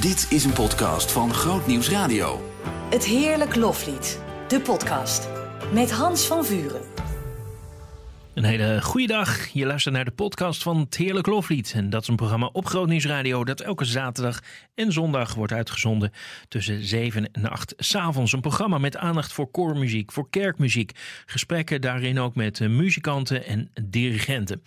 Dit is een podcast van Groot Nieuws Radio. Het Heerlijk Loflied, de podcast. Met Hans van Vuren. Een hele goede dag. Je luistert naar de podcast van het Heerlijk Loflied. En dat is een programma op Groot Nieuws Radio dat elke zaterdag en zondag wordt uitgezonden tussen 7 en 8 s'avonds. Een programma met aandacht voor koormuziek, voor kerkmuziek. Gesprekken daarin ook met eh, muzikanten en dirigenten.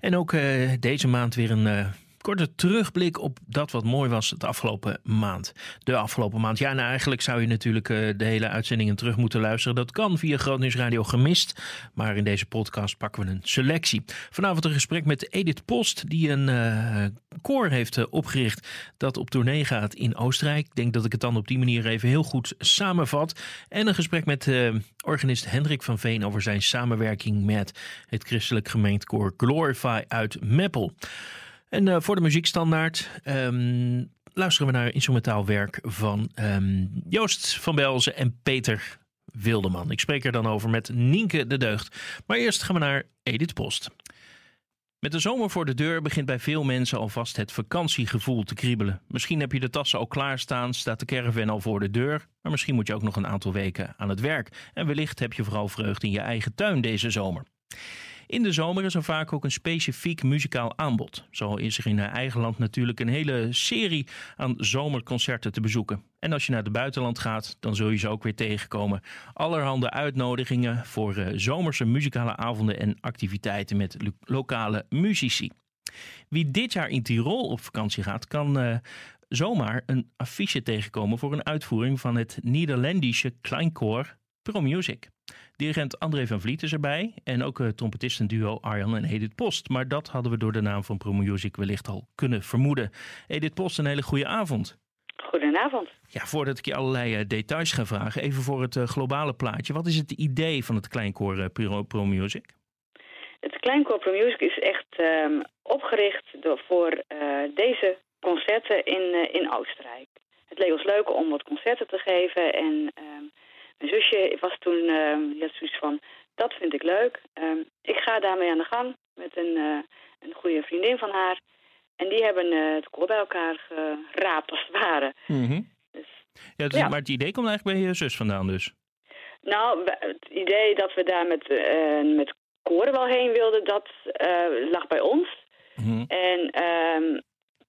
En ook uh, deze maand weer een... Uh, korte terugblik op dat wat mooi was het afgelopen maand. De afgelopen maand. Ja, nou eigenlijk zou je natuurlijk uh, de hele uitzendingen terug moeten luisteren. Dat kan via Grootnieuws Radio gemist. Maar in deze podcast pakken we een selectie. Vanavond een gesprek met Edith Post, die een uh, koor heeft uh, opgericht dat op tournee gaat in Oostenrijk. Ik denk dat ik het dan op die manier even heel goed samenvat. En een gesprek met organist Hendrik van Veen over zijn samenwerking met het christelijk gemeentekoor Glorify uit Meppel. En uh, voor de muziekstandaard um, luisteren we naar instrumentaal werk van um, Joost van Belzen en Peter Wildeman. Ik spreek er dan over met Nienke de Deugd. Maar eerst gaan we naar Edith Post. Met de zomer voor de deur begint bij veel mensen alvast het vakantiegevoel te kriebelen. Misschien heb je de tassen al klaarstaan, staat de caravan al voor de deur, maar misschien moet je ook nog een aantal weken aan het werk. En wellicht heb je vooral vreugde in je eigen tuin deze zomer. In de zomer is er vaak ook een specifiek muzikaal aanbod. Zo is er in eigen land natuurlijk een hele serie aan zomerconcerten te bezoeken. En als je naar het buitenland gaat, dan zul je ze ook weer tegenkomen. Allerhande uitnodigingen voor uh, zomerse muzikale avonden en activiteiten met lo lokale muzici. Wie dit jaar in Tirol op vakantie gaat, kan uh, zomaar een affiche tegenkomen voor een uitvoering van het Nederlandische kleinkoor Pro Music. Dirigent André van Vliet is erbij en ook uh, trompetistenduo Arjan en Edith Post. Maar dat hadden we door de naam van Pro Music wellicht al kunnen vermoeden. Edith Post, een hele goede avond. Goedenavond. Ja, voordat ik je allerlei uh, details ga vragen, even voor het uh, globale plaatje. Wat is het idee van het kleinkoor Pro, Pro Music? Het kleinkoor Pro Music is echt um, opgericht door, voor deze concerten in, in Oostenrijk. Het leek ons leuk om wat concerten te geven en... Um, mijn zusje was toen, uh, had zoiets van, dat vind ik leuk. Uh, ik ga daarmee aan de gang met een, uh, een goede vriendin van haar. En die hebben uh, het koor bij elkaar geraapt, als het ware. Mm -hmm. dus, ja, dus, ja, Maar het idee komt eigenlijk bij je zus vandaan dus? Nou, het idee dat we daar met, met koren wel heen wilden, dat lag bij ons. Mm -hmm. En um,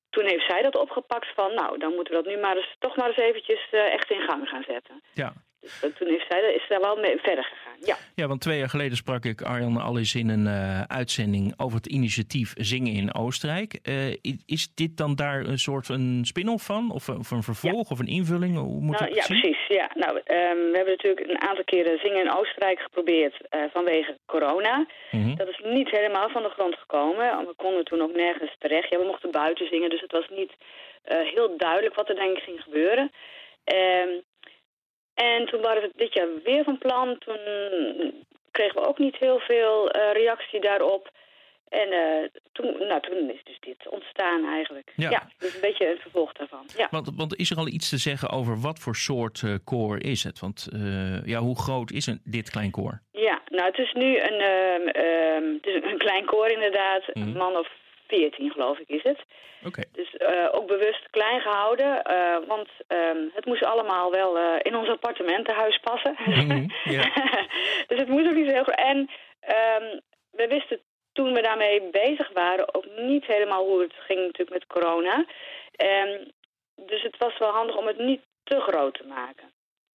toen heeft zij dat opgepakt van, nou, dan moeten we dat nu maar eens, toch maar eens eventjes echt in gang gaan zetten. Ja, dus toen heeft zij, is daar wel mee verder gegaan, ja. Ja, want twee jaar geleden sprak ik Arjan al eens in een uh, uitzending over het initiatief Zingen in Oostenrijk. Uh, is dit dan daar een soort een spin-off van? Of, of een vervolg ja. of een invulling? Hoe moet nou, ja, zien? precies. Ja. Nou, um, we hebben natuurlijk een aantal keren Zingen in Oostenrijk geprobeerd uh, vanwege corona. Mm -hmm. Dat is niet helemaal van de grond gekomen. We konden toen ook nergens terecht. Ja, we mochten buiten zingen, dus het was niet heel duidelijk wat er denk ik ging gebeuren. Um, en toen waren we dit jaar weer van plan. Toen kregen we ook niet heel veel uh, reactie daarop. En uh, toen, nou, toen is dus dit ontstaan eigenlijk. Ja, ja dus een beetje een vervolg daarvan. Ja. Want, want is er al iets te zeggen over wat voor soort uh, koor is het? Want ja, hoe groot is een, dit klein koor? Ja, nou het is nu een, um, het is een klein koor inderdaad. Mm. Een man of 14 geloof ik is het. Okay. Dus uh, ook bewust klein gehouden, uh, want um, het moest allemaal wel uh, in ons appartementenhuis passen. Mm, dus het moest ook niet zo heel goed. En um, we wisten toen we daarmee bezig waren ook niet helemaal hoe het ging natuurlijk met corona. Um, dus het was wel handig om het niet te groot te maken.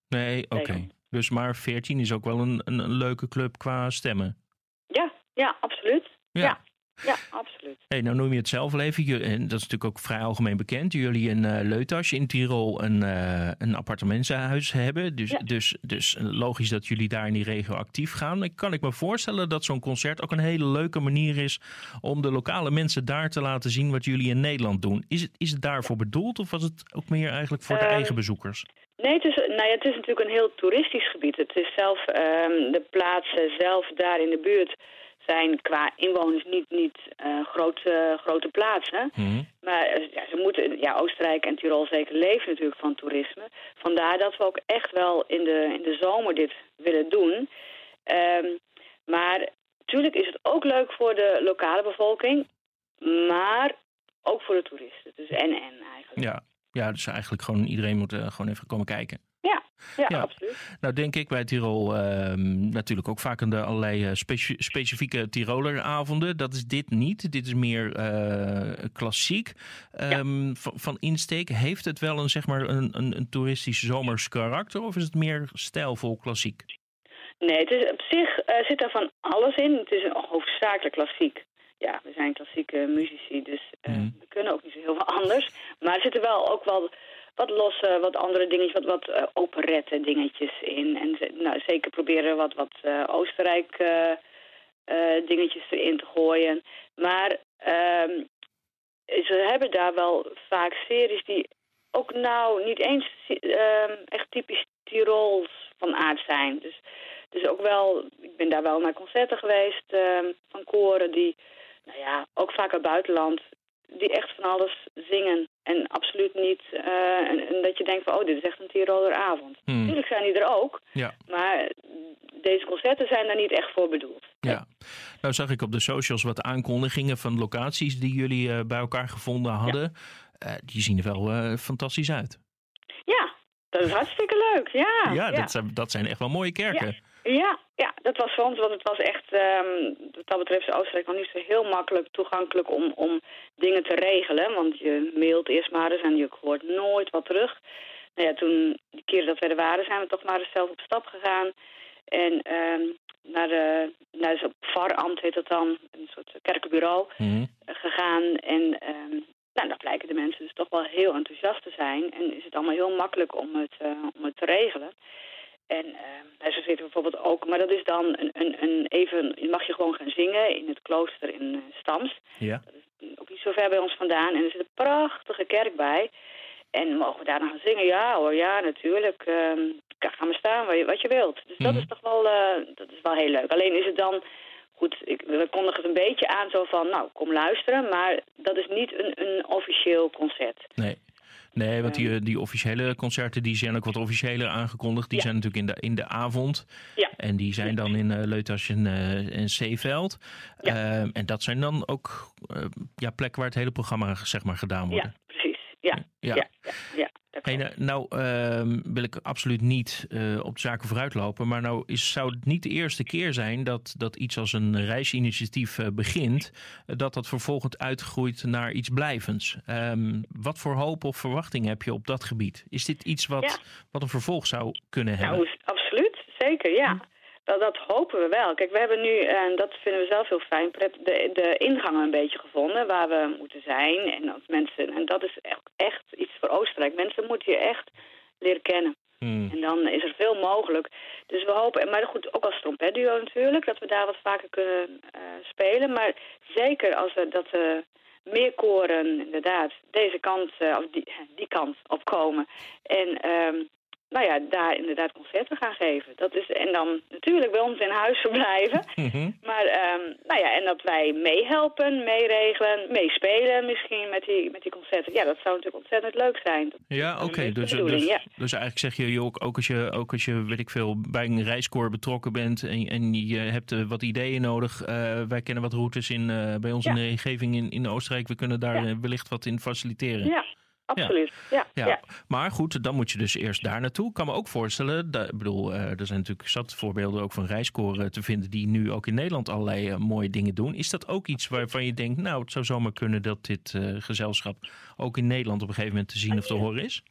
Nee, oké. Okay. Dus maar 14 is ook wel een, een, een, leuke club qua stemmen. Ja, ja, absoluut. ja. ja. Ja, absoluut. Hey, nou noem je het zelf al even, en dat is natuurlijk ook vrij algemeen bekend. Jullie in uh, Leutas in Tirol een, uh, een appartementenhuis hebben. Dus, ja. dus, dus logisch dat jullie daar in die regio actief gaan. Ik kan ik me voorstellen dat zo'n concert ook een hele leuke manier is om de lokale mensen daar te laten zien wat jullie in Nederland doen. Is het, is het daarvoor bedoeld of was het ook meer eigenlijk voor de Ehm, eigen bezoekers? Nee, het is, nou ja, het is natuurlijk een heel toeristisch gebied. Het is zelf um, de plaatsen zelf daar in de buurt zijn qua inwoners niet, niet uh, grote, grote plaatsen. Mhm. Mm. Maar uh, ja, ze moeten, ja, Oostenrijk en Tirol zeker leven natuurlijk van toerisme. Vandaar dat we ook echt wel in de, in de zomer dit willen doen. Um, maar natuurlijk is het ook leuk voor de lokale bevolking. Maar ook voor de toeristen. Dus en en eigenlijk. Ja. Ja, dus eigenlijk gewoon iedereen moet gewoon even komen kijken. Ja, ja, absoluut. Nou denk ik bij Tirol ehm, natuurlijk ook vaak aan de allerlei specifieke Tiroleravonden. Dat is dit niet. Dit is meer klassiek. Um, van, van, insteek, heeft het wel een, zeg maar, een, een, een toeristisch zomers karakter of is het meer stijlvol klassiek? Nee, het is op zich uh, zit daar van alles in. Het is een hoofdzakelijk klassiek. Ja, we zijn klassieke muzici, dus uh, we kunnen ook niet zo heel veel anders. Maar er zitten wel ook wel wat losse, wat andere dingetjes, wat, wat uh, operette dingetjes in. En nou, zeker proberen wat, wat Oostenrijk dingetjes erin te gooien. Maar ehm, ze hebben daar wel vaak series die ook nou niet eens ehm, echt typisch Tirols van aard zijn. Dus dus ook wel, ik ben daar wel naar concerten geweest uh, van koren die, nou ja, ook vaak uit buitenland, die echt van alles zingen. En absoluut niet, uh, en, dat je denkt van, oh, dit is echt een Tiroleravond. Hmm. Natuurlijk zijn die er ook, ja. maar deze concerten zijn daar niet echt voor bedoeld. Ja, nou zag ik op de socials wat aankondigingen van locaties die jullie uh, bij elkaar gevonden hadden. Ja. Uh, die zien er wel fantastisch uit. Ja, dat is hartstikke leuk, ja. Ja, Dat, zijn, dat zijn echt wel mooie kerken. Ja, ja, dat was voor ons, want het was echt, um, wat dat betreft is Oostenrijk nog niet zo heel makkelijk toegankelijk om, om dingen te regelen. Want je mailt eerst maar eens en je hoort nooit wat terug. Nou ja, toen, die keren dat we er waren, zijn we toch maar eens zelf op stap gegaan. En um, naar, de, naar het varambt heet dat dan, een soort kerkenbureau, mm gegaan. En um, nou, dan blijken de mensen dus toch wel heel enthousiast te zijn. En is het allemaal heel makkelijk om het, uh, om het te regelen. En uh, zo zitten bijvoorbeeld ook, maar dat is dan een, een, een even, mag je gewoon gaan zingen in het klooster in uh, Stams. Ja. Dat is ook niet zo ver bij ons vandaan. En er zit een prachtige kerk bij. En mogen we daar nog gaan zingen? Ja hoor, ja natuurlijk. Uh, ga maar staan wat je, wat je wilt. Dus dat mhm. is toch wel, uh, dat is wel heel leuk. Alleen is het dan, goed, ik, we kondigen het een beetje aan zo van, nou kom luisteren. Maar dat is niet een, een officieel concert. Nee. Nee, want die, ehm. die officiële concerten die zijn ook wat officiëler aangekondigd. Die zijn natuurlijk in de, in de avond. Ja. En die zijn dan in uh, Leutas en, uh, en Zeeveld. Ja. Uh, en dat zijn dan ook ja, plekken waar het hele programma zeg maar, gedaan wordt. Ja, precies. Ja, ja. ja. Hey, nou, nou ehm, wil ik absoluut niet uh, op zaken vooruitlopen. Maar nou is, zou het niet de eerste keer zijn dat, dat iets als een reisinitiatief uh, begint. Uh, dat dat vervolgens uitgroeit naar iets blijvends. Um, wat voor hoop of verwachting heb je op dat gebied? Is dit iets wat, ja. wat een vervolg zou kunnen hebben? Nou, absoluut. Zeker, ja. Hm. Dat, dat hopen we wel. Kijk, we hebben nu, en dat vinden we zelf heel fijn, de, de ingangen een beetje gevonden waar we moeten zijn. En, als mensen, en dat is echt, echt iets voor Oostenrijk. Mensen moeten je echt leren kennen. Hmm. En dan is er veel mogelijk. Dus we hopen, maar goed, ook als trompetduo natuurlijk, dat we daar wat vaker kunnen uh, spelen. Maar zeker als we dat uh, meer koren inderdaad deze kant, uh, of die, die kant opkomen. En um, nou ja, daar inderdaad concerten gaan geven. Dat is, en dan natuurlijk bij ons in huis verblijven. Mhm. Maar um, nou ja, en dat wij meehelpen, meeregelen, meespelen misschien met die, met die concerten. Ja, dat zou natuurlijk ontzettend leuk zijn. Ja, oké. Dus, dus, ja. dus eigenlijk zeg je ook, ook als je, ook als je, weet ik veel, bij een reiskoor betrokken bent en, en je hebt uh, wat ideeën nodig. Uh, wij kennen wat routes in, uh, bij ons ja. in de omgeving in, in Oostenrijk. We kunnen daar ja. wellicht wat in faciliteren. Ja, absoluut. Ja. Ja. Maar goed, dan moet je dus eerst daar naartoe. Ik kan me ook voorstellen, dat, ik bedoel, uh, er zijn natuurlijk zat voorbeelden ook van reiskoren te vinden die nu ook in Nederland allerlei uh, mooie dingen doen. Is dat ook iets waarvan je denkt, nou, het zou zomaar kunnen dat dit uh, gezelschap ook in Nederland op een gegeven moment te zien of te horen is?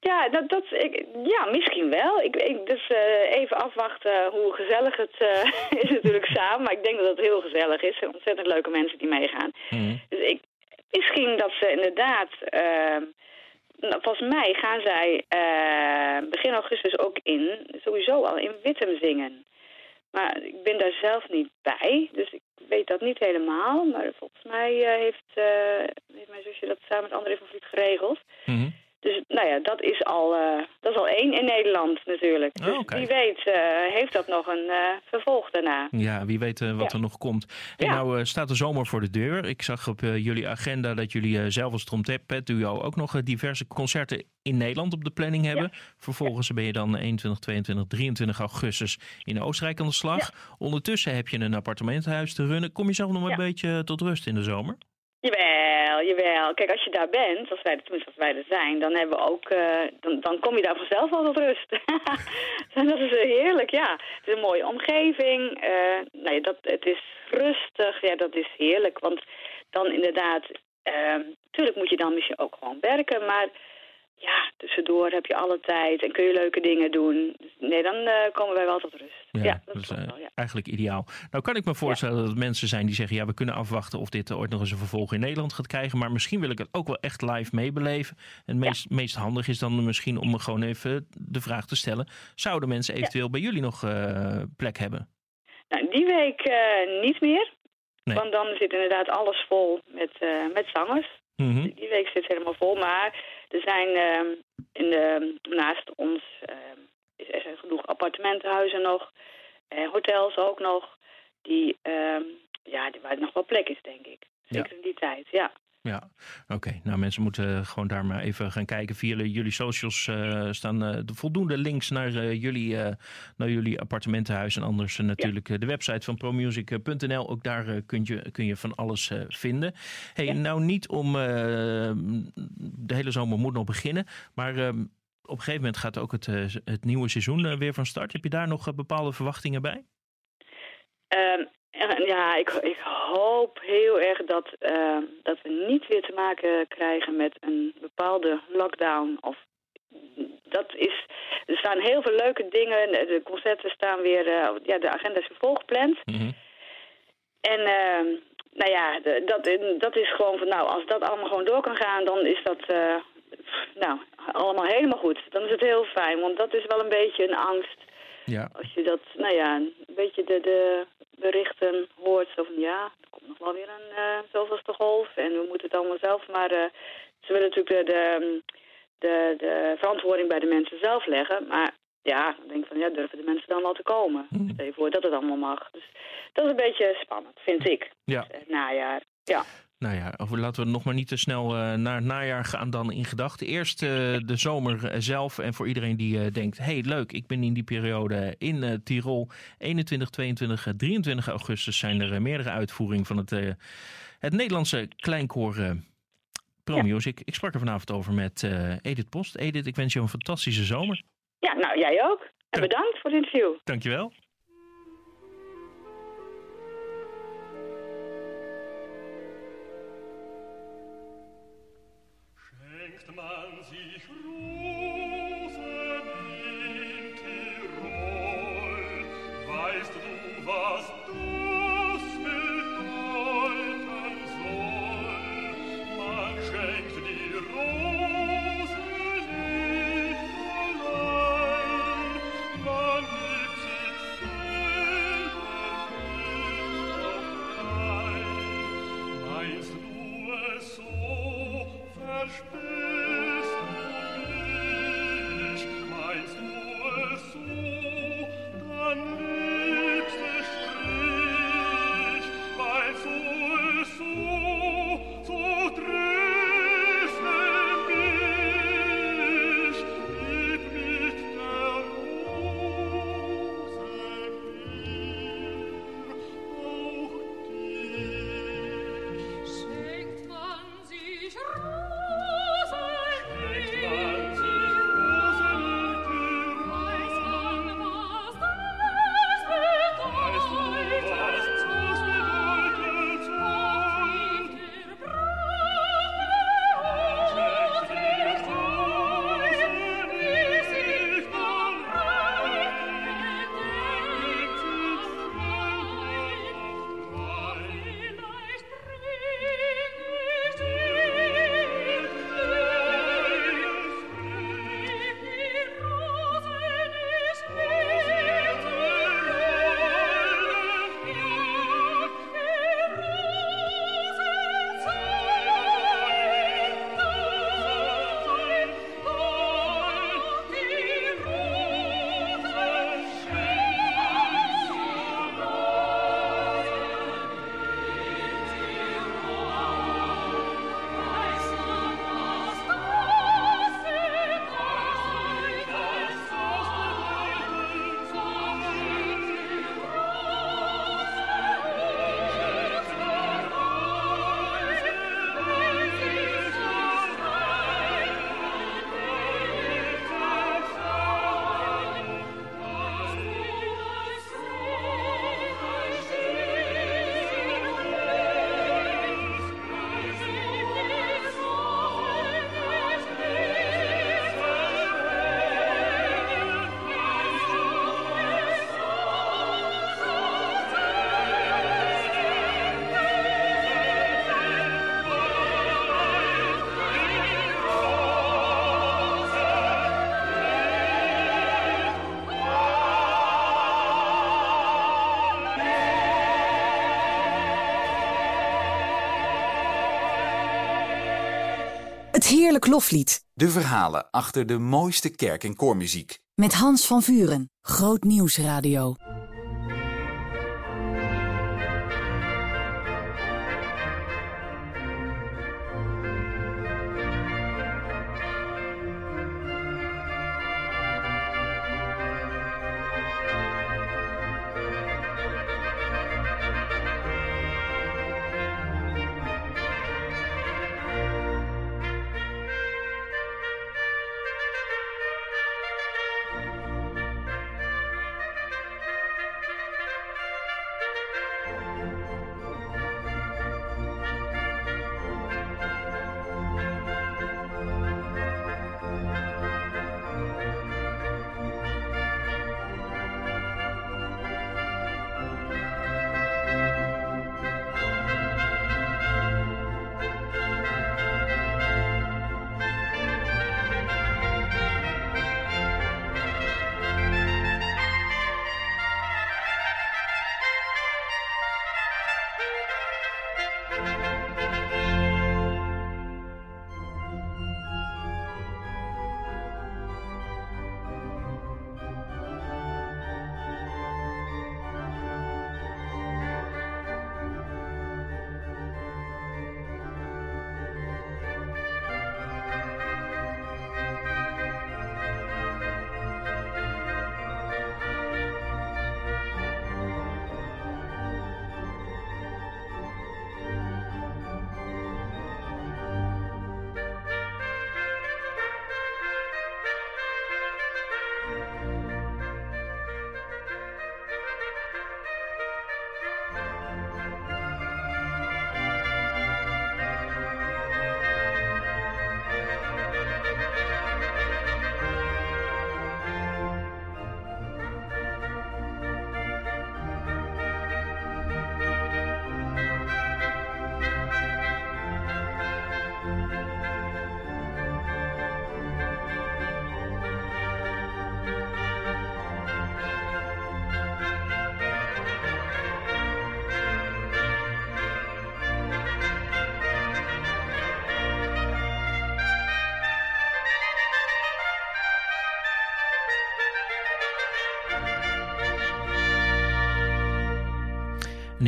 Ja, dat, dat, ik, ja misschien wel. Ik, ik dus even afwachten hoe gezellig het is natuurlijk samen. Maar ik denk dat het heel gezellig is. Ontzettend leuke mensen die meegaan. Mm. Dus ik, Misschien dat ze inderdaad... Uh, volgens mij gaan zij uh, begin augustus ook in, sowieso al in Wittem zingen. Maar ik ben daar zelf niet bij, dus ik weet dat niet helemaal. Maar volgens mij uh, heeft, uh, heeft mijn zusje dat samen met André van Vliet geregeld. Mm. Dus nou ja, dat is al, uh, dat is al één in Nederland natuurlijk. Dus oh, okay. wie weet uh, heeft dat nog een uh, vervolg daarna. Ja, wie weet wat ja. er nog komt. En ja. nou staat de zomer voor de deur. Ik zag op jullie agenda dat jullie zelf als trompet duo ook nog diverse concerten in Nederland op de planning hebben. Ja. Vervolgens ben je dan 21, 22, 23 augustus in Oostenrijk aan de slag. Ondertussen heb je een appartementenhuis te runnen. Kom je zelf nog een beetje tot rust in de zomer? Jawel Jawel, jawel. Kijk, als je daar bent, als wij, tenminste als wij er zijn, dan hebben we ook, uh, dan, dan kom je daar vanzelf al tot rust. dat is heerlijk, ja. Het is een mooie omgeving. Uh, nee, dat, het is rustig, ja, dat is heerlijk. Want dan inderdaad, natuurlijk uh, moet je dan misschien ook gewoon werken, maar ja, tussendoor heb je alle tijd en kun je leuke dingen doen. Dus nee, dan uh, komen wij wel tot rust. Ja, dat, is uh, wel, ja. Eigenlijk ideaal. Nou kan ik me voorstellen dat er mensen zijn die zeggen... ja, we kunnen afwachten of dit ooit nog eens een vervolg in Nederland gaat krijgen. Maar misschien wil ik het ook wel echt live meebeleven. En het meest, meest handig is dan misschien om gewoon even de vraag te stellen... zouden mensen eventueel bij jullie nog uh, plek hebben? Nou, die week niet meer. Nee. Want dan zit inderdaad alles vol met, met zangers. Mm -hmm. Die week zit helemaal vol, maar er zijn uh, in de, naast ons uh, is er genoeg appartementenhuizen nog, uh, hotels ook nog, die, ehm, ja, waar het nog wel plek is, denk ik. Zeker ja. in die tijd, ja. Ja, oké. Nou, mensen moeten gewoon daar maar even gaan kijken. Via jullie socials uh, staan uh, de voldoende links naar, uh, jullie, naar jullie appartementenhuis. En anders natuurlijk ja. de website van promusic.nl. Ook daar kun, je, kun je van alles vinden. Hey, ja. Nou, niet om de hele zomer moet nog beginnen. Maar op een gegeven moment gaat ook het, het nieuwe seizoen weer van start. Heb je daar nog bepaalde verwachtingen bij? Um, ja, ik, ik hoop heel erg dat, uh, dat we niet weer te maken krijgen met een bepaalde lockdown. Of, dat is, er staan heel veel leuke dingen. De concerten staan weer, uh, ja, de agenda is volgepland. Mm -hmm. En uh, nou ja, dat, dat is gewoon van, nou, als dat allemaal gewoon door kan gaan, dan is dat, nou, allemaal helemaal goed. Dan is het heel fijn, want dat is wel een beetje een angst. Ja. Als je dat, nou ja, een beetje de, de berichten hoort. Zo van ja, er komt nog wel weer een uh, zoveelste golf en we moeten het allemaal zelf. Maar uh, ze willen natuurlijk de, de, de, de, verantwoording bij de mensen zelf leggen. Maar ja, dan denk ik van ja, durven de mensen dan wel te komen? Mm. Stel je voor dat het allemaal mag. Dus dat is een beetje spannend, vind ik. Ja. Uh, najaar, ja. Nou ja, laten we nog maar niet te snel uh, naar het najaar gaan dan in gedachten. Eerst uh, de zomer zelf en voor iedereen die uh, denkt... hey, leuk, ik ben in die periode in Tirol. 21, 22, 23 augustus zijn er meerdere uitvoeringen van het, het Nederlandse kleinkoor Pro Music. Ja. Ik sprak er vanavond over met Edith Post. Edith, ik wens je een fantastische zomer. Ja, nou jij ook. En bedankt voor het interview. Dankjewel. was du Heerlijk Loflied. De verhalen achter de mooiste kerk- en koormuziek. Met Hans van Vuren. Groot Nieuwsradio.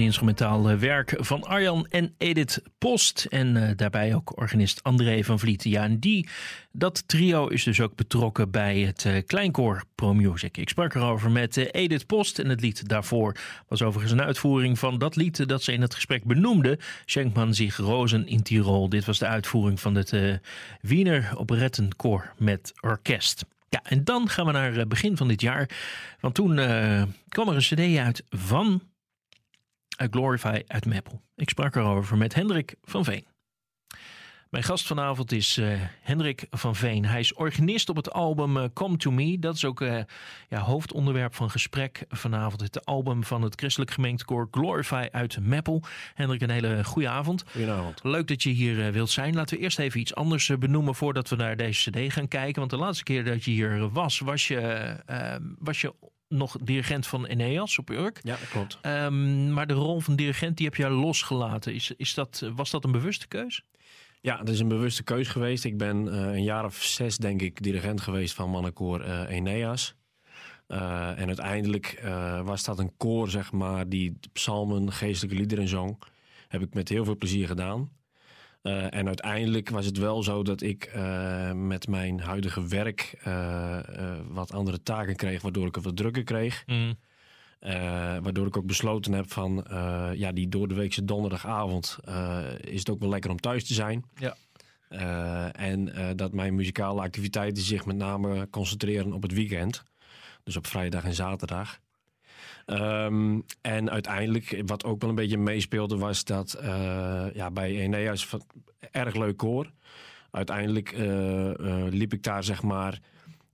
Instrumentaal eh, werk van Arjan en Edith Post. En uh, daarbij ook organist André van Vliet. Ja, en die, dat trio is dus ook betrokken bij het uh, kleinkoor Pro Music. Ik sprak erover met uh, Edith Post. En het lied daarvoor was overigens een uitvoering van dat lied dat ze in het gesprek benoemde. Schenkman zich Rozen in Tirol. Dit was de uitvoering van het Wiener Operettenkoor met orkest. Ja, en dan gaan we naar begin van dit jaar. Want toen kwam er een cd uit van Glorify uit Meppel. Ik sprak erover met Hendrik van Veen. Mijn gast vanavond is uh, Hendrik van Veen. Hij is organist op het album uh, Come to Me. Dat is ook uh, ja, hoofdonderwerp van gesprek vanavond. Het album van het christelijk gemeentekoor Glorify uit Meppel. Hendrik, een hele goede avond. Goedenavond. Leuk dat je hier wilt zijn. Laten we eerst even iets anders benoemen voordat we naar deze cd gaan kijken. Want de laatste keer dat je hier was, was je, was je nog dirigent van Eneas op Urk. Ja, dat klopt. Um, maar de rol van dirigent die heb je losgelaten. Is, is dat, was dat een bewuste keus? Ja, dat is een bewuste keus geweest. Ik ben uh, een jaar of zes, denk ik, dirigent geweest van mannenkoor uh, Eneas. Uh, en uiteindelijk was dat een koor, zeg maar, die psalmen, geestelijke liederen zong. Heb ik met heel veel plezier gedaan. Uh, en uiteindelijk was het wel zo dat ik uh, met mijn huidige werk uh, wat andere taken kreeg, waardoor ik het wat drukker kreeg. Mm. waardoor ik ook besloten heb van, ja, die door de weekse donderdagavond is het ook wel lekker om thuis te zijn. Ja. en dat mijn muzikale activiteiten zich met name concentreren op het weekend. Dus op vrijdag en zaterdag. Um, en uiteindelijk, wat ook wel een beetje meespeelde, was dat uh, ja, bij Eneas erg leuk koor. Uiteindelijk uh, uh, liep ik daar zeg maar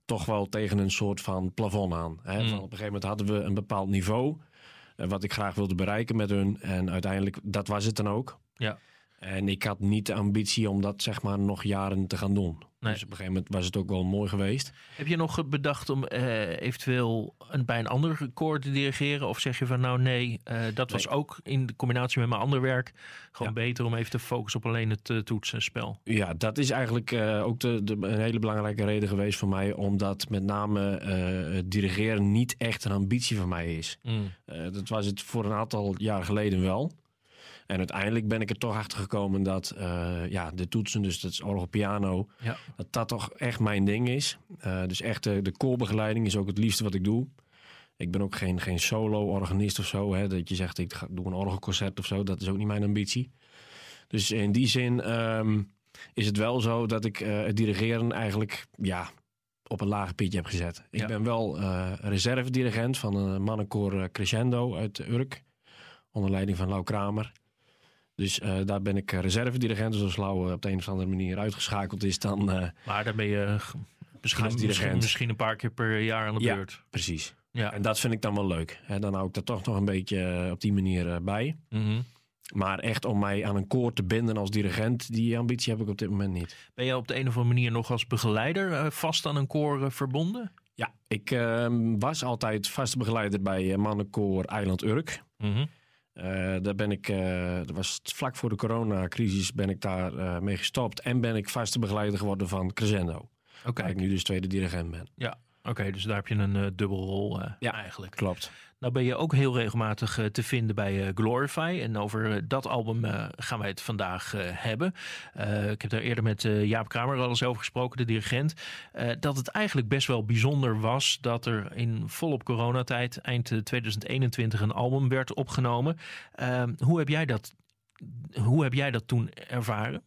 toch wel tegen een soort van plafond aan. Hè? Mm. Van op een gegeven moment hadden we een bepaald niveau. wat ik graag wilde bereiken met hun. En uiteindelijk, dat was het dan ook. Ja. En ik had niet de ambitie om dat zeg maar nog jaren te gaan doen. Dus op een gegeven moment was het ook wel mooi geweest. Heb je nog bedacht om uh, eventueel een, bij een ander koor te dirigeren? Of zeg je van nou nee, uh, dat was ook in de combinatie met mijn ander werk gewoon ja. beter om even te focussen op alleen het uh, toetsenspel? Ja, dat is eigenlijk ook de, de, een hele belangrijke reden geweest voor mij. Omdat met name dirigeren niet echt een ambitie van mij is. Mm. dat was het voor een aantal jaar geleden wel. En uiteindelijk ben ik er toch achter gekomen dat uh, ja, de toetsen, dus dat is orgel piano, ja. dat dat toch echt mijn ding is. Uh, dus echt de, de koorbegeleiding is ook het liefste wat ik doe. Ik ben ook geen, geen solo-organist of zo. Hè, dat je zegt, ik ga, doe een orgelconcert of zo. Dat is ook niet mijn ambitie. Dus in die zin um, is het wel zo dat ik uh, het dirigeren eigenlijk ja, op een lager pitje heb gezet. Ik ja. ben wel reserve-dirigent van een mannenkoor Crescendo uit Urk. Onder leiding van Lau Kramer. Dus uh, daar ben ik reserve-dirigent. Dus als Lau op de een of andere manier uitgeschakeld is, dan... Uh, maar dan ben je misschien, misschien, een paar keer per jaar aan de ja, beurt. precies. Ja. En dat vind ik dan wel leuk. Dan hou ik er toch nog een beetje op die manier bij. Mm -hmm. Maar echt om mij aan een koor te binden als dirigent, die ambitie heb ik op dit moment niet. Ben je op de een of andere manier nog als begeleider uh, vast aan een koor verbonden? Ja, ik ehm, was altijd vaste begeleider bij mannenkoor Eiland Urk. Mm -hmm. Uh, daar ben ik, uh, dat was vlak voor de coronacrisis, ben ik daar uh, mee gestopt. En ben ik vaste begeleider geworden van Crescendo. Okay. Waar ik nu dus tweede dirigent ben. Ja, oké. Okay, dus daar heb je een dubbelrol ja, eigenlijk. klopt. Nou ben je ook heel regelmatig te vinden bij Glorify. En over dat album gaan wij het vandaag hebben. ik heb daar eerder met Jaap Kramer al eens over gesproken, de dirigent. dat het eigenlijk best wel bijzonder was dat er in volop coronatijd eind 2021 een album werd opgenomen. hoe, heb jij dat, hoe heb jij dat toen ervaren?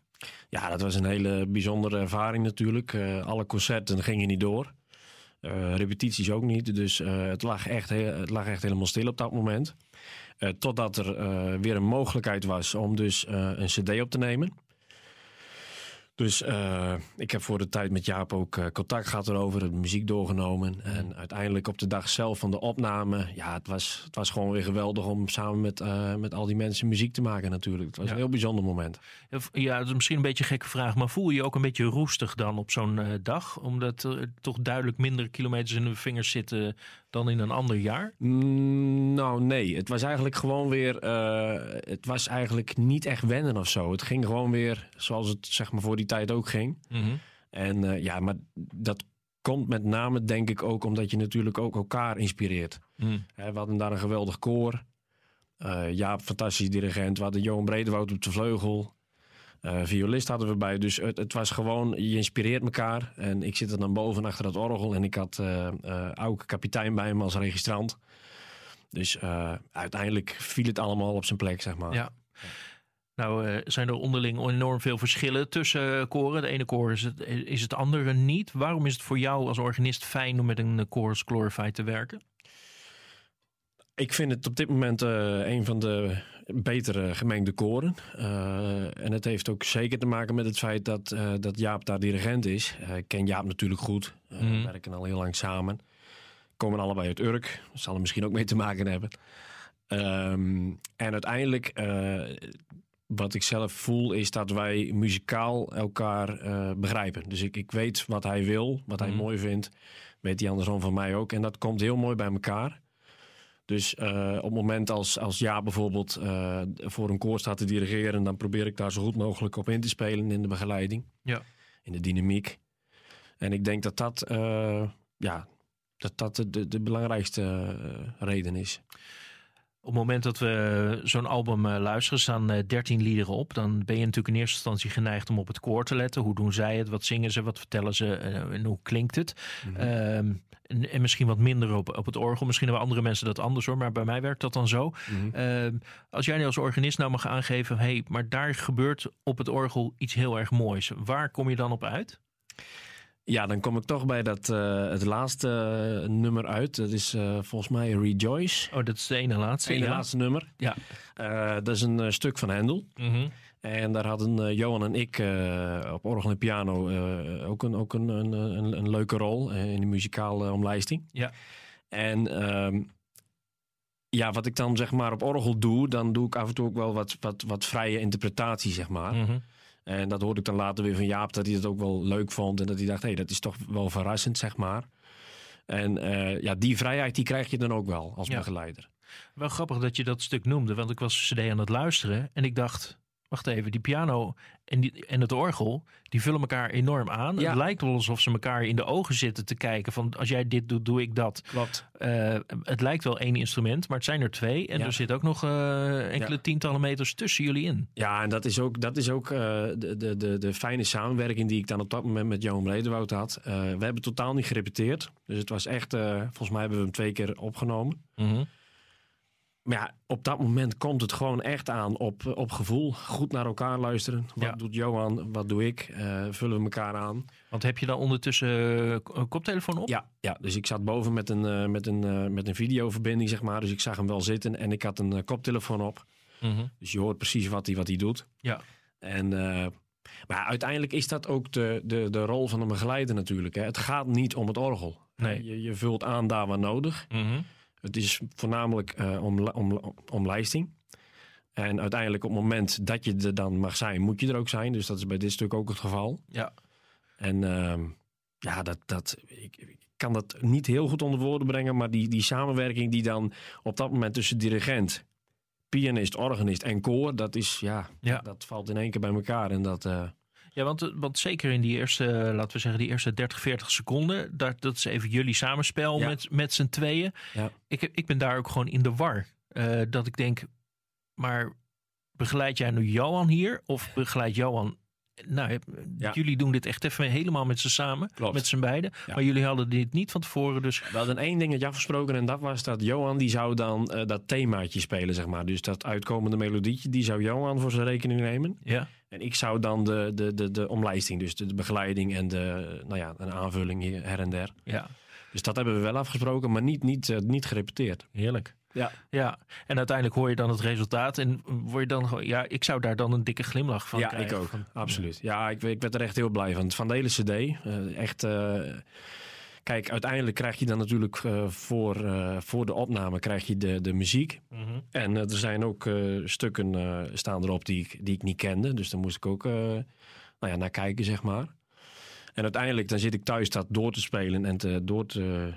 Ja, dat was een hele bijzondere ervaring natuurlijk. alle concerten gingen niet door. Uh, repetities ook niet. Dus uh, het, lag echt het lag echt helemaal stil op dat moment. Uh, totdat er weer een mogelijkheid was om dus een cd op te nemen. Dus uh, ik heb voor de tijd met Jaap ook uh, contact gehad erover, de muziek doorgenomen. En uiteindelijk op de dag zelf van de opname, ja, het was, het was gewoon weer geweldig om samen met, uh, met al die mensen muziek te maken natuurlijk. Het was ja. een heel bijzonder moment. Ja, dat is misschien een beetje een gekke vraag, maar voel je je ook een beetje roestig dan op zo'n dag? Omdat er toch duidelijk minder kilometers in de vingers zitten dan in een ander jaar? Mm, nou, nee. Het was eigenlijk gewoon weer. het was eigenlijk niet echt wennen of zo. Het ging gewoon weer zoals het zeg maar voor die tijd ook ging. Mm -hmm. En uh, ja, maar dat komt met name denk ik ook omdat je natuurlijk ook elkaar inspireert. Mm. He, we hadden daar een geweldig koor. Uh, Jaap, fantastisch dirigent. We hadden Johan Bredewoud op de vleugel. Uh, violist hadden we bij. Dus het, het, was gewoon, je inspireert elkaar. En ik zit er dan boven achter dat orgel. En ik had uh, uh, Auke kapitein bij me als registrant. Dus uiteindelijk viel het allemaal op zijn plek, zeg maar. Ja. Nou zijn er onderling enorm veel verschillen tussen koren. De ene koor is het, is het andere niet. Waarom is het voor jou als organist fijn om met een koor als Glorify te werken? Ik vind het op dit moment uh, een van de betere gemengde koren. Uh, en het heeft ook zeker te maken met het feit dat, uh, dat Jaap daar dirigent is. ik ken Jaap natuurlijk goed. We mm. werken al heel lang samen. Komen allebei uit Urk. Dat zal er misschien ook mee te maken hebben. Um, en uiteindelijk wat ik zelf voel is dat wij muzikaal elkaar begrijpen. Dus ik, ik weet wat hij wil, wat hij mm. mooi vindt. Weet hij andersom van mij ook. En dat komt heel mooi bij elkaar. Dus uh, op het moment als, als Ja bijvoorbeeld uh, voor een koor staat te dirigeren... dan probeer ik daar zo goed mogelijk op in te spelen in de begeleiding. Ja. In de dynamiek. En ik denk dat dat, ja, dat, dat de, de, belangrijkste reden is. Op het moment dat we zo'n album luisteren, staan uh, 13 liederen op. Dan ben je natuurlijk in eerste instantie geneigd om op het koor te letten. Hoe doen zij het? Wat zingen ze? Wat vertellen ze? En hoe klinkt het? Mm -hmm. En, en, misschien wat minder op, op het orgel. Misschien hebben andere mensen dat anders hoor. Maar bij mij werkt dat dan zo. Mm -hmm. uh, als jij als organist nou mag aangeven. Hé, hey, maar daar gebeurt op het orgel iets heel erg moois. Waar kom je dan op uit? Ja, dan kom ik toch bij dat, uh, het laatste uh, nummer uit. Dat is uh, volgens mij Rejoice. Oh, dat is de ene laatste. ene ja. laatste nummer. Ja. dat is een stuk van Hendel. Mm -hmm. En daar hadden Johan en ik op orgel en piano ook, een, ook een, een, een, een leuke rol in de muzikale omlijsting. Ja. En um, ja, wat ik dan zeg maar op orgel doe, dan doe ik af en toe ook wel wat, wat, wat vrije interpretatie, zeg maar. Mm -hmm. En dat hoorde ik dan later weer van Jaap, dat hij het ook wel leuk vond. En dat hij dacht, hé, hey, dat is toch wel verrassend, zeg maar. En uh, ja, die vrijheid die krijg je dan ook wel als ja. begeleider. Wel grappig dat je dat stuk noemde, want ik was CD aan het luisteren en ik dacht, wacht even, die piano en, die, en het orgel, die vullen elkaar enorm aan. Het lijkt wel alsof ze elkaar in de ogen zitten te kijken van als jij dit doet, doe ik dat. Klopt. Uh, het lijkt wel één instrument, maar het zijn er twee. En er zit ook nog uh, enkele tientallen meters tussen jullie in. Ja, en dat is ook, dat is ook uh, de, de, de, de fijne samenwerking die ik dan op dat moment met Johan Bredewoud had. we hebben totaal niet gerepeteerd. Dus het was echt, volgens mij hebben we hem twee keer opgenomen. Mm maar ja, op dat moment komt het gewoon echt aan op, op gevoel. Goed naar elkaar luisteren. Wat doet Johan? Wat doe ik? Uh, vullen we elkaar aan. Want heb je dan ondertussen een koptelefoon op? Ja, ja dus ik zat boven met een, uh, met, een, uh, met een videoverbinding, zeg maar. Dus ik zag hem wel zitten en ik had een koptelefoon op. Mm -hmm. Dus je hoort precies wat hij wat hij doet. Ja. En, maar uiteindelijk is dat ook de, de, de rol van een begeleider natuurlijk. Hè. Het gaat niet om het orgel. Nee. Je, je vult aan daar waar nodig. Mm -hmm. Het is voornamelijk uh, om, om, om lijsting. En uiteindelijk op het moment dat je er dan mag zijn, moet je er ook zijn. Dus dat is bij dit stuk ook het geval. Ja. En uh, ja, dat, dat, ik, ik, kan dat niet heel goed onder woorden brengen. Maar die, die samenwerking die dan op dat moment tussen dirigent, pianist, organist en koor. Dat is, ja, ja. dat valt in één keer bij elkaar. En dat... Uh, ja, want, want zeker in die eerste, laten we zeggen, die eerste 30, 40 seconden, dat, dat is even jullie samenspel Ja. met, met z'n tweeën. Ja. Ik, ik ben daar ook gewoon in de war. Eh, dat ik denk, maar begeleid jij nu Johan hier? Of begeleid Johan... Nou, Ja. jullie doen dit echt even helemaal met z'n samen, Klopt. met z'n beiden. Ja. Maar jullie hadden dit niet van tevoren, dus... We hadden één dingetje afgesproken en dat was dat Johan die zou dan eh, dat themaatje spelen, zeg maar. Dus dat uitkomende melodietje, die zou Johan voor zijn rekening nemen. Ja, En ik zou dan de, de, de, de omlijsting, dus de, de begeleiding en de, nou ja, een aanvulling hier, her en der. ja. Dus dat hebben we wel afgesproken, maar niet, niet, eh, niet gerepeteerd. Heerlijk. Ja. Ja, en uiteindelijk hoor je dan het resultaat en word je dan gewoon, ja, ik zou daar dan een dikke glimlach van ja, krijgen. ik ook. Van- Absoluut. Ja, ik, ik werd er echt heel blij van. Van de hele cd. eh, echt... eh, Kijk, uiteindelijk krijg je dan natuurlijk eh, voor, eh, voor de opname krijg je de, de muziek. Mhm. En eh, er zijn ook stukken staan erop die ik, die ik niet kende. Dus daar moest ik ook nou ja, naar kijken, zeg maar. En uiteindelijk dan zit ik thuis dat door te spelen en te, door te,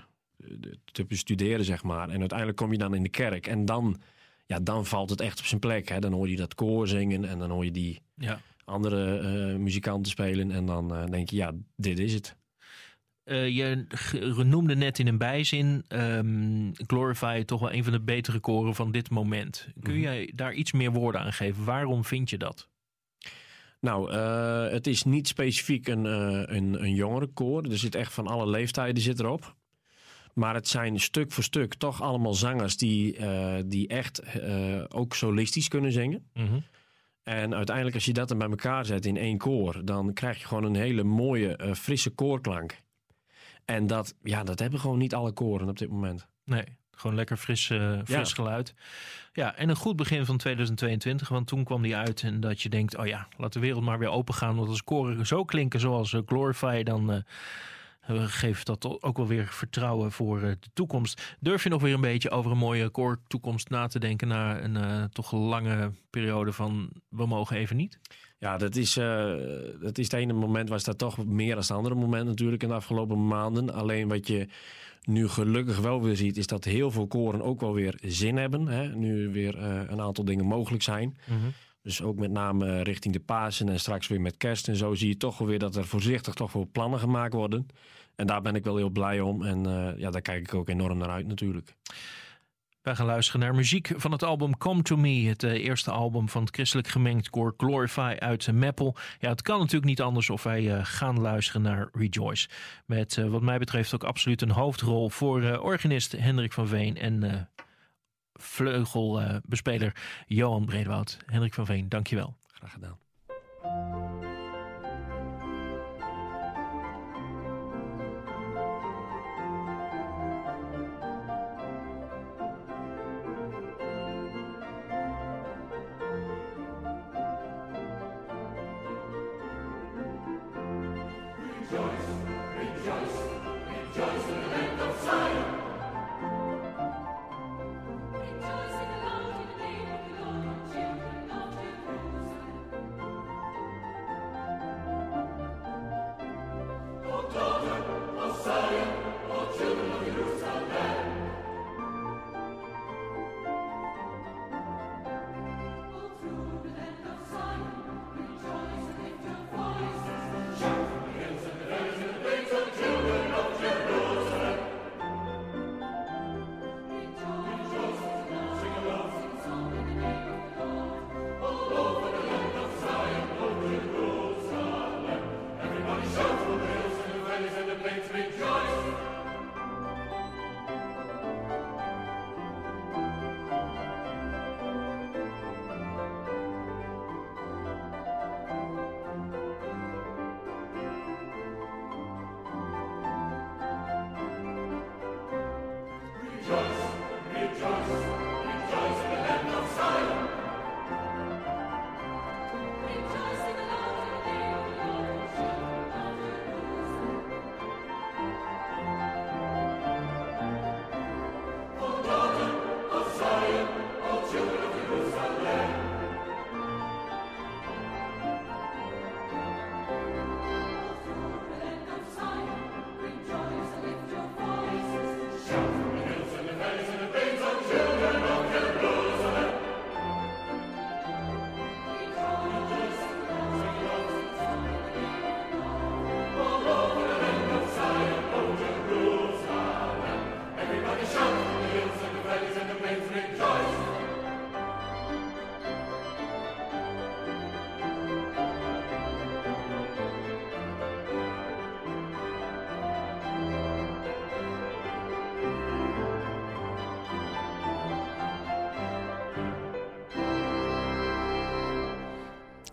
te bestuderen, zeg maar. En uiteindelijk kom je dan in de kerk. En dan, ja, dan valt het echt op zijn plek. Hè. Dan hoor je dat koor zingen en dan hoor je die Ja. andere muzikanten spelen. En dan denk je, ja, dit is het. Eh, je noemde net in een bijzin ehm, Glorify toch wel een van de betere koren van dit moment. Kun Mhm. jij daar iets meer woorden aan geven? Waarom vind je dat? Nou, eh, het is niet specifiek een, eh een, een jongerenkoor. Er zit echt van alle leeftijden zit erop. Maar het zijn stuk voor stuk toch allemaal zangers die, die echt ook solistisch kunnen zingen. En uiteindelijk als je dat dan bij elkaar zet in één koor, dan krijg je gewoon een hele mooie, frisse koorklank. En dat, ja, dat hebben gewoon niet alle koren op dit moment. Nee, gewoon lekker fris, eh, fris Ja. geluid. Ja, en een goed begin van 2022, want toen kwam die uit en dat je denkt, oh ja, laat de wereld maar weer open gaan. Want als koren zo klinken zoals eh, Glorify, dan eh, geeft dat ook wel weer vertrouwen voor de toekomst. Durf je nog weer een beetje over een mooie koortoekomst na te denken na een toch lange periode van we mogen even niet? Ja, dat is, eh, dat is het ene moment was dat toch meer dan het andere moment natuurlijk in de afgelopen maanden. Alleen wat je nu gelukkig wel weer ziet, is dat heel veel koren ook wel weer zin hebben. Hè? Nu weer eh, een aantal dingen mogelijk zijn. Dus ook met name richting de Pasen en straks weer met kerst en zo zie je toch wel weer dat er voorzichtig toch wel plannen gemaakt worden. En daar ben ik wel heel blij om. En eh, ja, daar kijk ik ook enorm naar uit natuurlijk. Wij gaan luisteren naar muziek van het album Come To Me. Het eh, eerste album van het christelijk gemengd koor Glorify uit uh, Meppel. Ja, het kan natuurlijk niet anders of wij eh, gaan luisteren naar Rejoice. Met eh, wat mij betreft ook absoluut een hoofdrol voor eh, organist Hendrik van Veen en eh, vleugelbespeler Johan Bredewoud. Hendrik van Veen, dankjewel. Graag gedaan.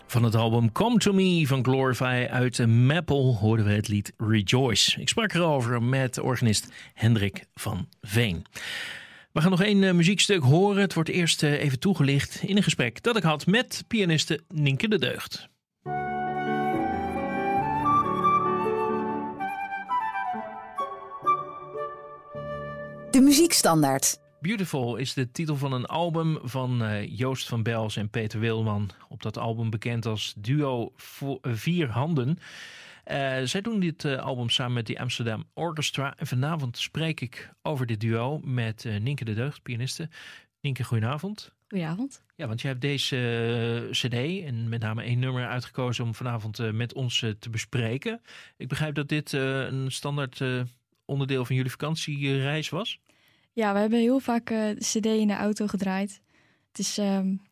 Van het album Come To Me van Glorify uit Maple hoorden we het lied Rejoice. Ik sprak erover met organist Hendrik van Veen. We gaan nog één uh, muziekstuk horen. Het wordt eerst uh, even toegelicht in een gesprek dat ik had met pianiste Nienke de Deugd. De muziekstandaard. Beautiful is de titel van een album van uh, Joost van Bels en Peter Wilman. Op dat album bekend als duo Vier Handen. Uh, zij doen dit uh, album samen met de Amsterdam Orchestra. En vanavond spreek ik over dit duo met uh, Nienke de Deugd, pianiste. Nienke, goedenavond. Goedenavond. Ja, want je hebt deze cd en met name één nummer uitgekozen om vanavond met ons te bespreken. Ik begrijp dat dit een standaard onderdeel van jullie vakantiereis was? Ja, we hebben heel vaak uh, cd in de auto gedraaid. Het is, um,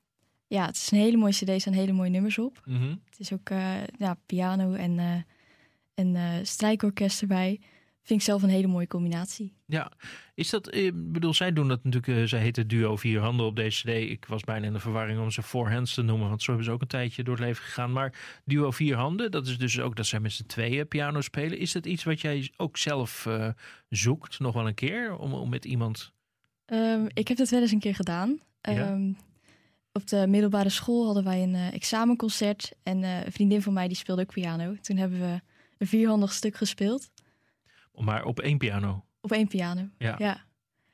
ja, het is een hele mooie cd, er staan hele mooie nummers op. Mm -hmm. Het is ook uh, ja, piano en, uh, en strijkorkest erbij. Vind ik zelf een hele mooie combinatie. Ja, is dat, ik bedoel, zij doen dat natuurlijk, zij heet het duo Vier Handen op deze cd. Ik was bijna in de verwarring om ze Four Hands te noemen, want zo hebben ze ook een tijdje door het leven gegaan. Maar duo Vier Handen, dat is dus ook dat zij met z'n tweeën piano spelen. Is dat iets wat jij ook zelf uh, zoekt, nog wel een keer, om, om met iemand... Um, ik heb dat wel eens een keer gedaan. Ja? Um, op de middelbare school hadden wij een uh, examenconcert en uh, een vriendin van mij die speelde ook piano. Toen hebben we een vierhandig stuk gespeeld. Maar op één piano? Op één piano, ja. Ja,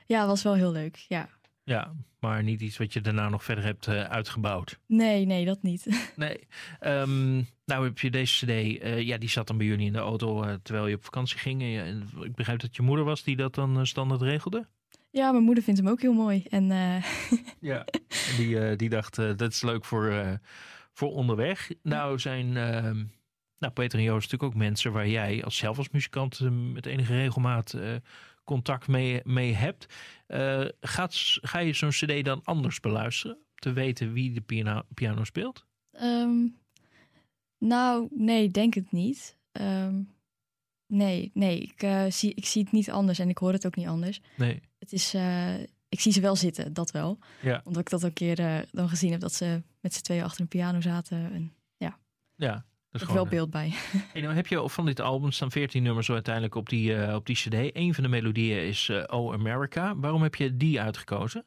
ja was wel heel leuk, ja. Ja, maar niet iets wat je daarna nog verder hebt uh, uitgebouwd. Nee, nee, dat niet. Nee. Um, nou heb je deze cd, uh, ja, die zat dan bij jullie in de auto uh, terwijl je op vakantie ging. En, ik begrijp dat je moeder was die dat dan standaard regelde? Ja, mijn moeder vindt hem ook heel mooi. En, ja, en die, die dacht, dat is leuk voor, voor onderweg. Nou zijn... ehm, nou, Peter en Joost natuurlijk ook mensen waar jij als zelf als muzikant met enige regelmaat uh, contact mee, mee hebt. Uh, gaat, ga je zo'n cd dan anders beluisteren? Te weten wie de piano, piano speelt? Um, nou, nee, denk het niet. Um, nee, nee ik, uh, zie, ik zie het niet anders en ik hoor het ook niet anders. Nee. Het is, ik zie ze wel zitten, dat wel. Ja. Omdat ik dat een keer dan gezien heb dat ze met z'n tweeën achter een piano zaten. En, ja. Ja, er is wel beeld bij. Hey, nou heb je van dit album staan 14 nummers zo uiteindelijk op die, uh, op die cd. Een van de melodieën is uh, Oh America. Waarom heb je die uitgekozen?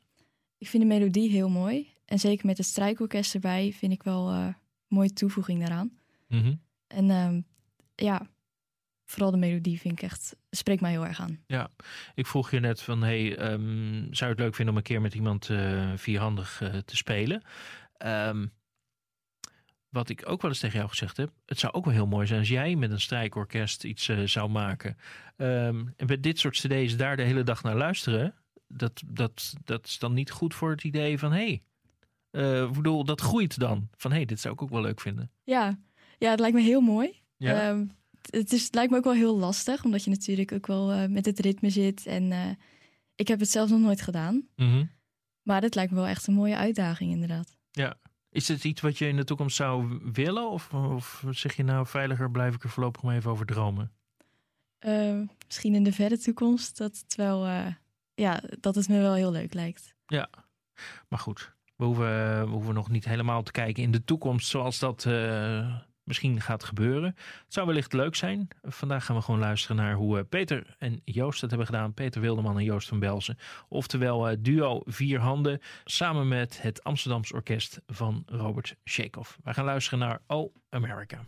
Ik vind de melodie heel mooi. En zeker met het strijkorkest erbij vind ik wel uh, een mooie toevoeging daaraan. Mm -hmm. En um, ja, vooral de melodie vind ik echt, spreekt mij heel erg aan. Ja, ik vroeg je net van, hey, um, zou je het leuk vinden om een keer met iemand vierhandig te spelen? Um, wat ik ook wel eens tegen jou gezegd heb, het zou ook wel heel mooi zijn als jij met een strijkorkest iets uh, zou maken. Um, en bij dit soort cd's daar de hele dag naar luisteren, dat, dat, dat is dan niet goed voor het idee van, hé, hey, uh, bedoel, dat groeit dan. Van, hé, hey, dit zou ik ook wel leuk vinden. Ja, ja het lijkt me heel mooi. Ja. Um, het, is, het lijkt me ook wel heel lastig, omdat je natuurlijk ook wel uh, met het ritme zit. En uh, ik heb het zelf nog nooit gedaan. Mm -hmm. Maar dit lijkt me wel echt een mooie uitdaging, inderdaad. Ja, is het iets wat je in de toekomst zou willen? Of, of zeg je nou veiliger blijf ik er voorlopig maar even over dromen? Uh, misschien in de verre toekomst dat het wel, uh, ja, dat het me wel heel leuk lijkt. Ja, maar goed. We hoeven, we hoeven nog niet helemaal te kijken in de toekomst zoals dat uh, misschien gaat gebeuren. Het zou wellicht leuk zijn. Vandaag gaan we gewoon luisteren naar hoe Peter en Joost het hebben gedaan. Peter Wilderman en Joost van Belzen. Oftewel uh, duo Vier Handen. Samen met het Amsterdams Orkest van Robert Shakeoff. Wij gaan luisteren naar Oh America.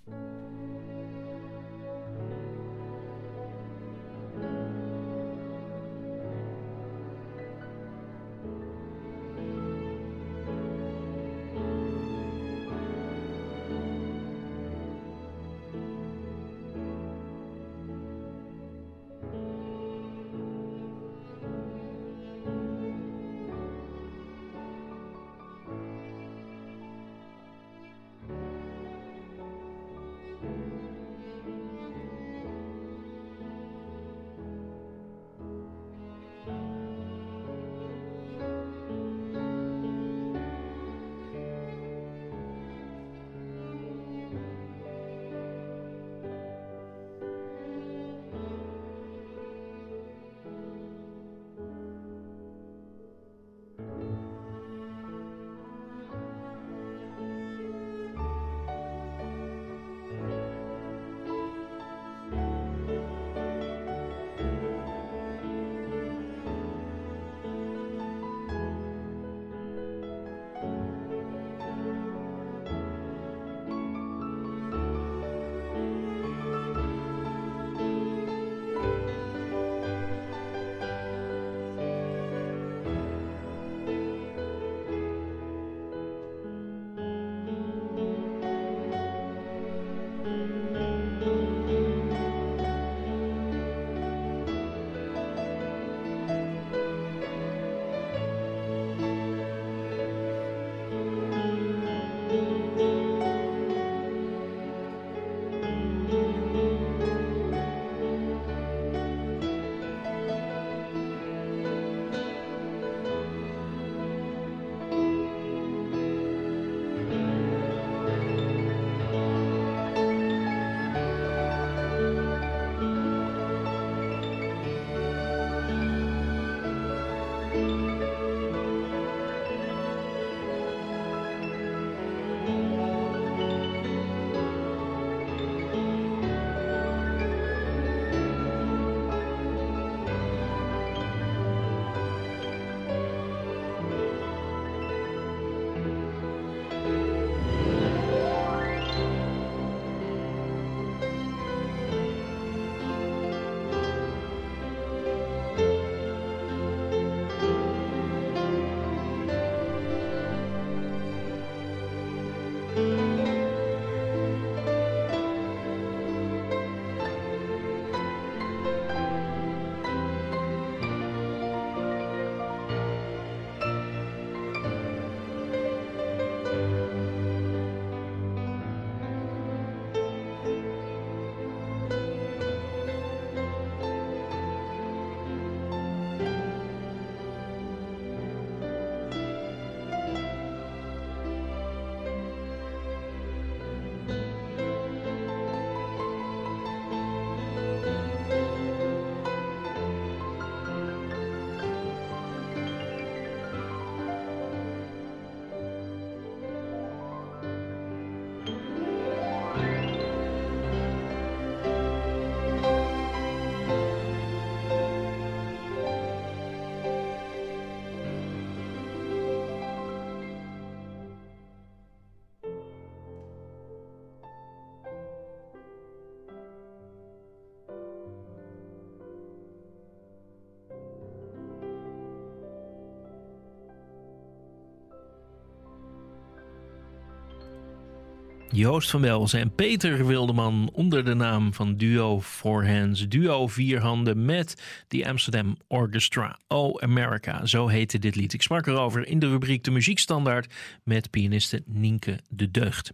Joost van Welzen en Peter Wildeman onder de naam van Duo Four Hands. Duo Vier Handen met de Amsterdam Orchestra. Oh America, zo heette dit lied. Ik sprak erover in de rubriek De Muziekstandaard met pianiste Nienke de Deugd.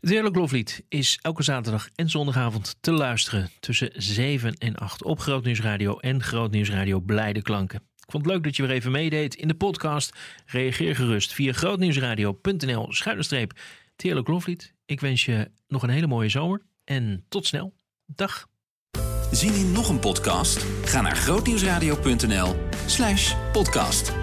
Het Heerlijk Loflied is elke zaterdag en zondagavond te luisteren tussen 7 en 8 op Grootnieuwsradio en Grootnieuwsradio Blijde Klanken. Ik vond het leuk dat je weer even meedeed in de podcast. Reageer gerust via grootnieuwsradio.nl Heerlijk Loflied. Ik wens je nog een hele mooie zomer en tot snel. Dag. Zien in nog een podcast? Ga naar grootnieuwsradio.nl slash podcast.